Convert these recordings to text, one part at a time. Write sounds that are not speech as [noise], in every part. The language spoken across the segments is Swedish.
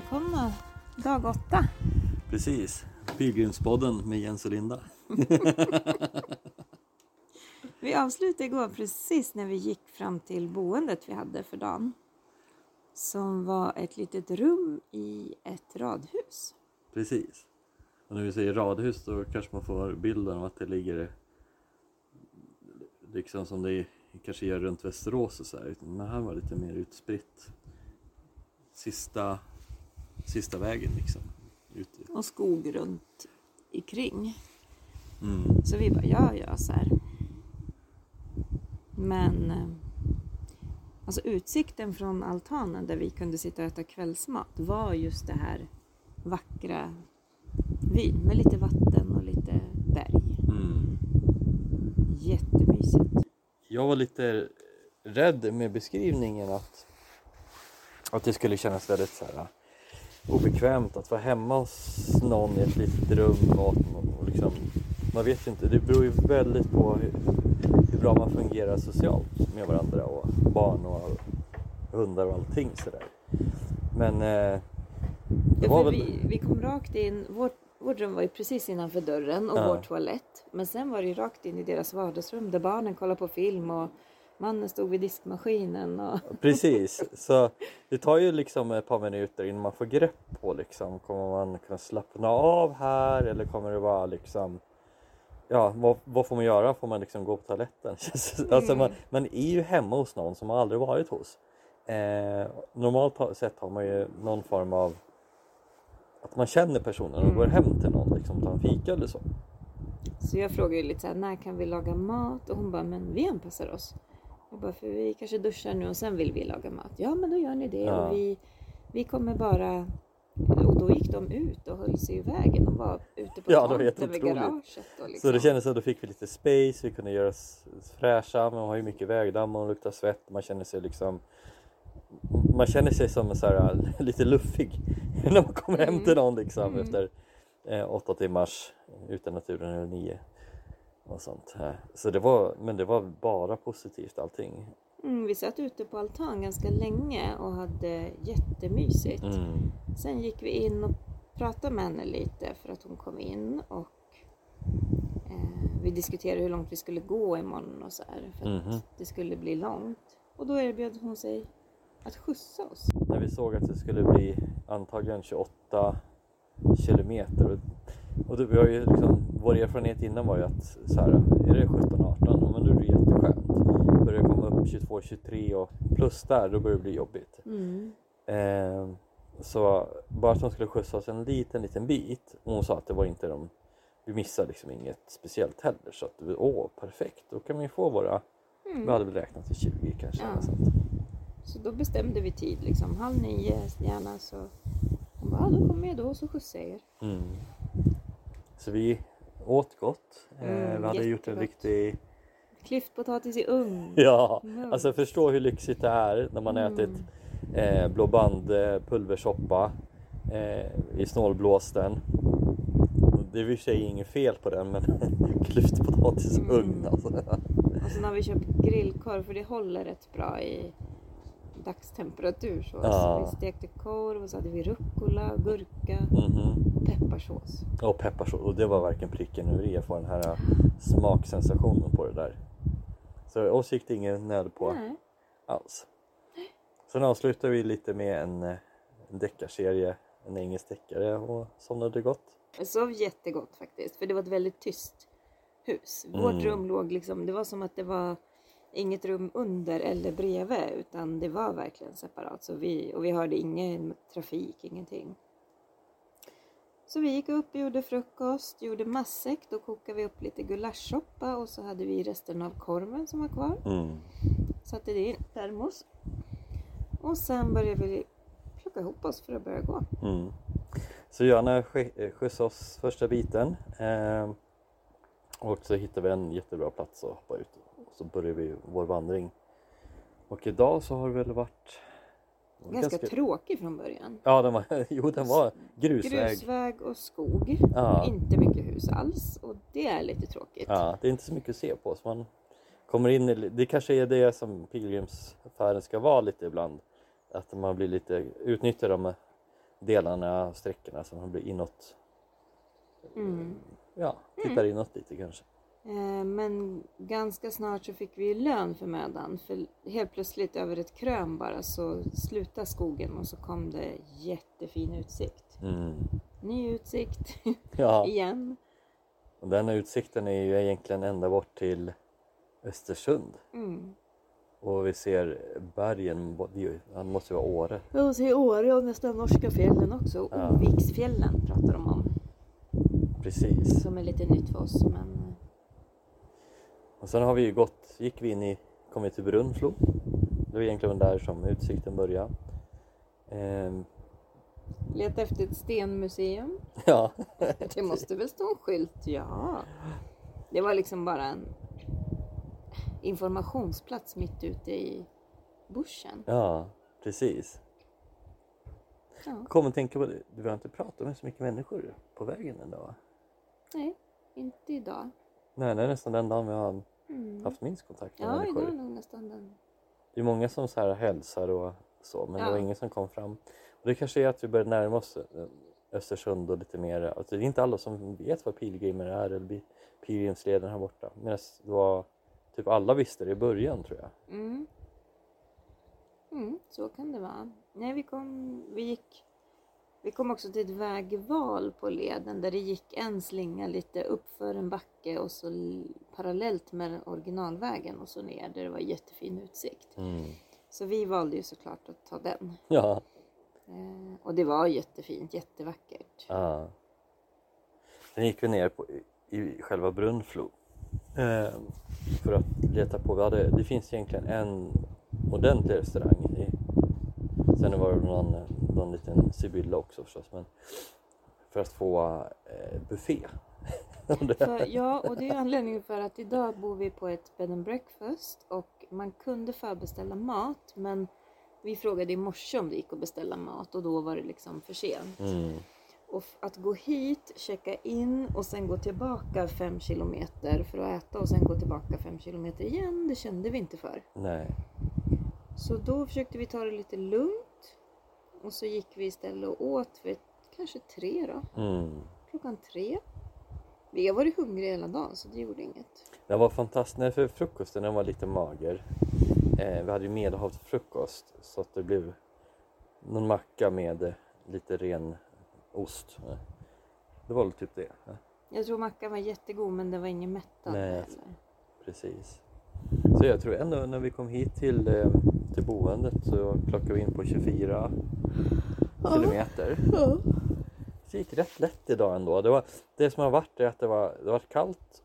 välkomna dag åtta. Precis, Pilgrimspodden med Jens och Linda. [laughs] Vi avslutade igår precis när vi gick fram till boendet vi hade för dagen. Som var ett litet rum i ett radhus. Precis. Och när vi säger radhus då kanske man får bilden av att det ligger liksom som det kanske gör runt Västerås och så här. Men här var det lite mer utspritt. Sista, sista vägen liksom. Ute. Och skog runt ikring. Mm. Så vi bara, ja ja så här. Men eh, alltså utsikten från altanen där vi kunde sitta och äta kvällsmat var just det här vackra vyn med lite vatten och lite berg. Mm. Jättemysigt. Jag var lite rädd med beskrivningen att, att det skulle kännas väldigt så här, obekvämt att vara hemma hos någon i ett litet rum och, och liksom, man vet ju inte, det beror ju väldigt på hur, hur bra man fungerar socialt med varandra och barn och hundar och allting sådär. Men eh, Ja, väl... vi, vi kom rakt in, vårt, vårt rum var ju precis innanför dörren och Ja. vår toalett. Men sen var det ju rakt in i deras vardagsrum där barnen kollade på film och mannen stod vid diskmaskinen. Och... Precis, så det tar ju liksom ett par minuter innan man får grepp på liksom, kommer man kunna slappna av här eller kommer det vara liksom Ja, vad, vad får man göra? Får man liksom gå på toaletten? [laughs] alltså man, man är ju hemma hos någon som man aldrig varit hos. Eh, normalt sett har man ju någon form av att man känner personen och går hem till någon, liksom tar en fika eller så. Så jag frågade ju lite så här, när kan vi laga mat? Och hon bara, men vi anpassar oss. Jag bara, för vi kanske duschar nu och sen vill vi laga mat. Ja, men då gör ni det. Ja. Och vi, vi kommer bara... Och då gick de ut och höll sig i vägen. De var ute på Ja, tomten vid garaget. Och liksom. Så det kändes som att då fick vi lite space, vi kunde göra oss fräscha, man har ju mycket vägdamm och luktar svett, man känner sig liksom man känner sig som så här, [laughs] lite luffig [laughs] när man kommer hem till någon liksom Mm. efter eh, åtta timmars ute i naturen eller nio och sånt. Så det var, men det var bara positivt allting. Mm, vi satt ute på altan ganska länge och hade jättemysigt. Mm. Sen gick vi in och pratade med henne lite för att hon kom in och eh, vi diskuterade hur långt vi skulle gå imorgon och så här för att Mhm. det skulle bli långt. Och då erbjöd hon sig att skjutsa oss. När vi såg att det skulle bli antagligen 28 kilometer och, och det, vi har ju liksom, vår erfarenhet innan var ju att så här, är det 17-18 ja, men då är det jätteskönt. Börjar det komma upp 22-23 och plus där då börjar det bli jobbigt. Mm. Eh, så bara att de skulle skjutsa oss en liten liten bit och hon sa att det var inte de vi missade liksom inget speciellt heller så att åh perfekt då kan vi få våra vi hade väl räknat till 20 kanske Ja. sånt. Så då bestämde vi tid liksom. Halv nio gärna så. Hon bara, då kommer jag då och så skjutsar jag er. Mm. Så vi åt gott. Eh, Mm, vi hade gjort en riktig... Klyftpotatis i ugn. Ja, Mm. alltså förstå hur lyxigt det är när man Mm. ätit eh, blå band eh, pulversoppa eh, i snålblåsten. Och Det är i och för sig inget fel på den men [laughs] klyftpotatis i Mm. ugn alltså. Och sen har vi köpt grillkorv för det håller rätt bra i dagstemperatur. Så, Ja. så vi stekte korv och så hade vi rucola, gurka, Mhm. Pepparsås. Och pepparsås och det var verkligen pricken över i att få den här eh, smaksensationen på det där. Så oss gick det ingen nöd på Nej. alls. Sen avslutar vi lite med en, eh, en deckarserie, en engelsk deckare och somnade gott. Jag sov jättegott faktiskt för det var ett väldigt tyst hus. Mm. Vårt rum låg liksom, det var som att det var inget rum under eller bredvid utan det var verkligen separat. Så vi, och vi hörde ingen trafik, ingenting. Så vi gick upp gjorde frukost, gjorde matsäck. Då kokade vi upp lite gulaschsoppa och så hade vi resten av korven som var kvar. Mm. Satte det i termos. Och sen började vi plocka ihop oss för att börja gå. Mm. Så Johanna eh, skjutsade oss första biten eh, och så hittade vi en jättebra plats att hoppa ut och så började vi vår vandring. Och idag så har det väl varit Ganska, tråkig från början. Ja, den var, [laughs] jo, den var grusväg. Grusväg och skog. Ja. Inte mycket hus alls och det är lite tråkigt. Ja, det är inte så mycket att se på. Så man kommer in i, det kanske är det som pilgrimsfärden ska vara lite ibland. Att man blir lite utnyttjad av delarna, sträckorna som har blivit inåt. Mm. Ja, tittar inåt lite kanske. Eh, Men ganska snart så fick vi lön för mödan. För helt plötsligt över ett krön bara så slutade skogen och så kom det jättefin utsikt. Mm. Ny utsikt [laughs] Ja, igen. och den utsikten är ju egentligen ända bort till Östersund. Mm. Och vi ser bergen, det måste vara Åre. Och så i Åre och nästan norska fjällen också. Ja. Oviksfjällen pratar de om. Precis. Som är lite nytt för oss. Men Och sen har vi ju gått, gick vi in i, kom vi till Brunflo. Det var egentligen där som utsikten började. Ehm, leta efter ett stenmuseum. [laughs] ja, [laughs] Det måste väl stå en skylt? Ja. Det var liksom bara en informationsplats mitt ute i bushen. ja, precis. Ja. Kom och tänka på det, vi har inte pratat med så mycket människor på vägen va? Nej, inte idag. Nej, det är nästan den dagen vi har Mm. haft minst kontakt med Ja, människor. idag är nog nästan den. Det är många som så här hälsar och så, men det Ja. var ingen som kom fram. Och det kanske är att vi börjar närma oss eh, Östersund och lite mer, alltså det är inte alla som vet vad pilgrimer är eller pilgrimsleden här borta. Medan det var, typ alla visste det i början tror jag. Mm. Mm, så kan det vara. Nej, vi kom, vi gick, vi kom också till ett vägval på leden där det gick en slinga lite uppför en backe och så parallellt med originalvägen och så ner där det var jättefin utsikt. Mm. Så vi valde ju såklart att ta den. Ja, Eh, och det var jättefint, jättevackert. ja. Sen gick vi ner på, i, i själva Brunflo eh, för att leta på, vi hade, det finns egentligen en ordentlig restaurang sen var det någon, någon liten sibylla också förstås men för att få eh, buffé. [laughs] För, ja, och det är anledningen för att idag bor vi på ett bed and breakfast och man kunde förbeställa mat men vi frågade i morse om det gick att beställa mat och då var det liksom för sent. mm. Och att gå hit, checka in och sen gå tillbaka fem kilometer för att äta och sen gå tillbaka fem kilometer igen, det kände vi inte för. Nej. Så då försökte vi ta det lite lugnt och så gick vi istället och åt vid kanske tre då, Mm. klockan tre. Vi har varit hungriga hela dagen så det gjorde inget. Den var fantastisk, nej för frukosten den var lite mager. Eh, vi hade ju medelhavs frukost så att det blev någon macka med eh, lite ren ost. Det var väl typ det. Ja, Jag tror mackan var jättegod men det var ingen mättande Nej. heller. precis. Så jag tror ändå när vi kom hit till, eh, till boendet så klockade vi in på 24 kilometer. Det gick rätt lätt idag ändå. Det, var, det som har varit är att det var, det var kallt,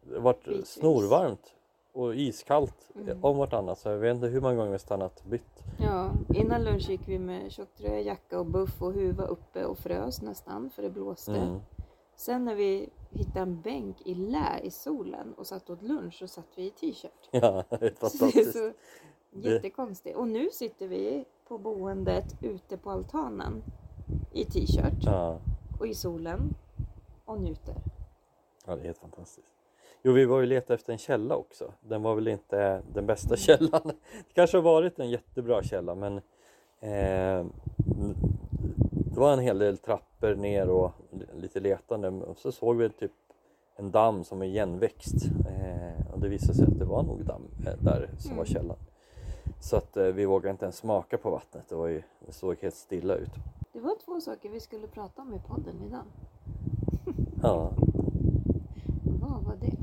det varit Precis. snorvarmt och iskallt Mm. om vartannat. Så jag vet inte hur många gånger vi stannat och bytt. Ja, innan lunch gick vi med tjocktröja, jacka och buff och huva uppe och frös nästan för det blåste. Mm. Sen när vi hittade en bänk i lä i solen och satt åt lunch så satt vi i t-shirt. Ja, [laughs] [laughs] fantastiskt. så jättekonstigt. Och nu sitter vi på boendet ute på altanen i t-shirt Ja, och i solen och njuter. ja, det är helt fantastiskt. Jo, vi var ju leta efter en källa också. Den var väl inte den bästa källan. Det kanske har varit en jättebra källa men eh, det var en hel del trappor ner och lite letande och så såg vi typ en damm som är igenväxt eh, och det visade sig att det var nog damm eh, där som var Mm. källan. Så att eh, vi vågade inte ens smaka på vattnet. Det, var ju, det såg helt stilla ut. Det var två saker vi skulle prata om i podden idag. [laughs] Ja, Vad var det?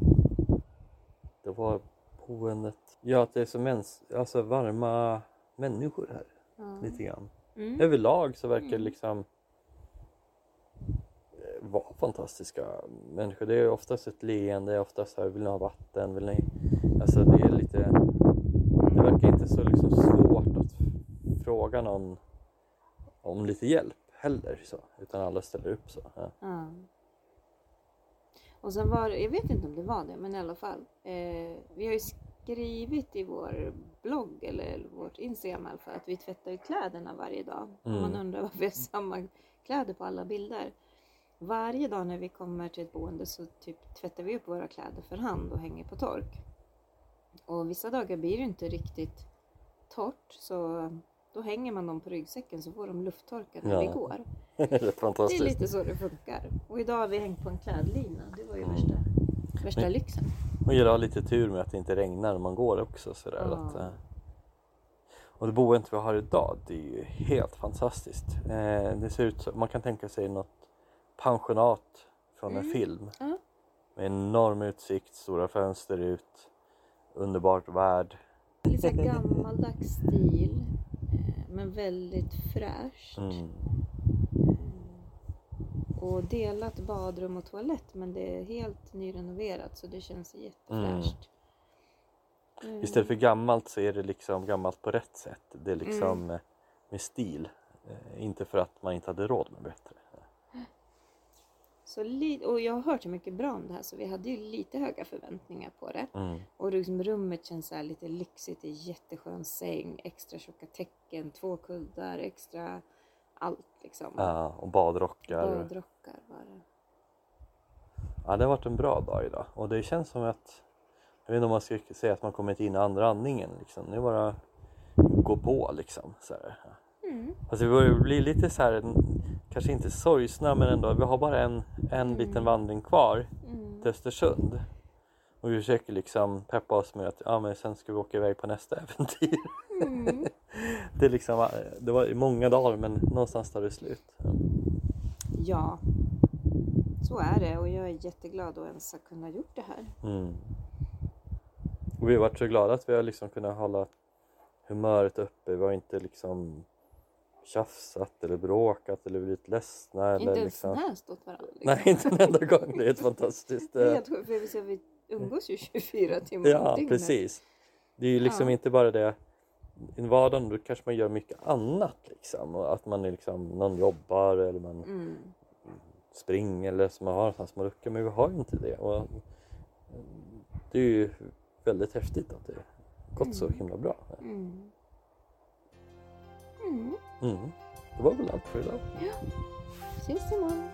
det var boendet. Ja, att det är så mäns alltså varma människor här. Ja. Lite grann. Mm. Överlag så verkar det Mm. liksom eh, vara fantastiska människor. Det är oftast ett leende, oftast här, vill ni ha vatten? Vill ni... Alltså det är lite, inte så liksom svårt att fråga någon om lite hjälp heller så, utan alla ställer upp så. Ja. Ja. Och sen var jag vet inte om det var det, men i alla fall. Eh, vi har ju skrivit i vår blogg eller vårt Instagram i alla fall att vi tvättar ju kläderna varje dag. Om man Mm. undrar varför vi har samma kläder på alla bilder. Varje dag när vi kommer till ett boende så typ tvättar vi upp våra kläder för hand och hänger på tork. Och vissa dagar blir det inte riktigt torrt så Då hänger man dem på ryggsäcken så får de lufttorka när Ja. vi går. det [laughs] är Det är fantastiskt. lite så det funkar. Och idag har vi hängt på en klädlina. Det var ju Mm. värsta, värsta Men- lyxen. Man gillar att ha lite tur med att det inte regnar när man går också. Sådär, Ja. att, eh, och det boendet vi har idag, det är ju helt fantastiskt. Eh, det ser ut som, man kan tänka sig något pensionat från en Mm. film. Ja. Med enorm utsikt, stora fönster ut, underbart värld. Lite [laughs] så gammaldags stil. eh, Men väldigt fräscht. Mm. Och delat badrum och toalett men det är helt nyrenoverat så det känns jättefräscht. Mm. Istället för gammalt så är det liksom gammalt på rätt sätt. Det är liksom Mm. eh, med stil. Eh, Inte för att man inte hade råd med bättre. Så li- och jag har hört så mycket bra om det här så vi hade ju lite höga förväntningar på det. Mm. Och liksom rummet känns så här lite lyxigt, det är jätteskön säng, extra tjocka täcken, två kuddar, extra allt liksom. Ja, och badrockar. Badrockar bara. Ja, det har varit en bra dag idag och det känns som att jag vet inte om man ska säga att man kommit in i andra andningen liksom. Det är bara gå på liksom. Så här. Mm. Alltså vi börjar bli lite så här, kanske inte sorgsna men ändå, vi har bara en, en Mm. liten vandring kvar Mm. till Östersund. Och vi försöker liksom peppa oss med att ja, men sen ska vi åka iväg på nästa [laughs] äventyr. Mm. [laughs] Det, liksom, det var många dagar men någonstans tar det slut. Ja, så är det och jag är jätteglad att ens ha kunnat gjort det här. Mm. Och vi har varit så glada att vi har liksom kunnat hålla humöret uppe. Vi har inte liksom tjafsat eller bråkat eller blivit ledsna. Eller Inte ens liksom... näst åt varandra. [laughs] liksom. Nej, inte en enda gång. Det är helt fantastiskt. Det är helt sjukt, för vi, så umgås ju 24 timmar Ja, dygnet. precis. Det är ju liksom Ja. inte bara det. I vardagen då kanske man gör mycket annat liksom. Och att man är liksom, någon jobbar eller man Mm. springer eller så man har någonstans man ruckar. Men vi har ju inte det. Och det är ju väldigt häftigt att det gått så Mm. himla bra. Mm. Mm. Mm. Det var väl allt för idag. Ses imorgon.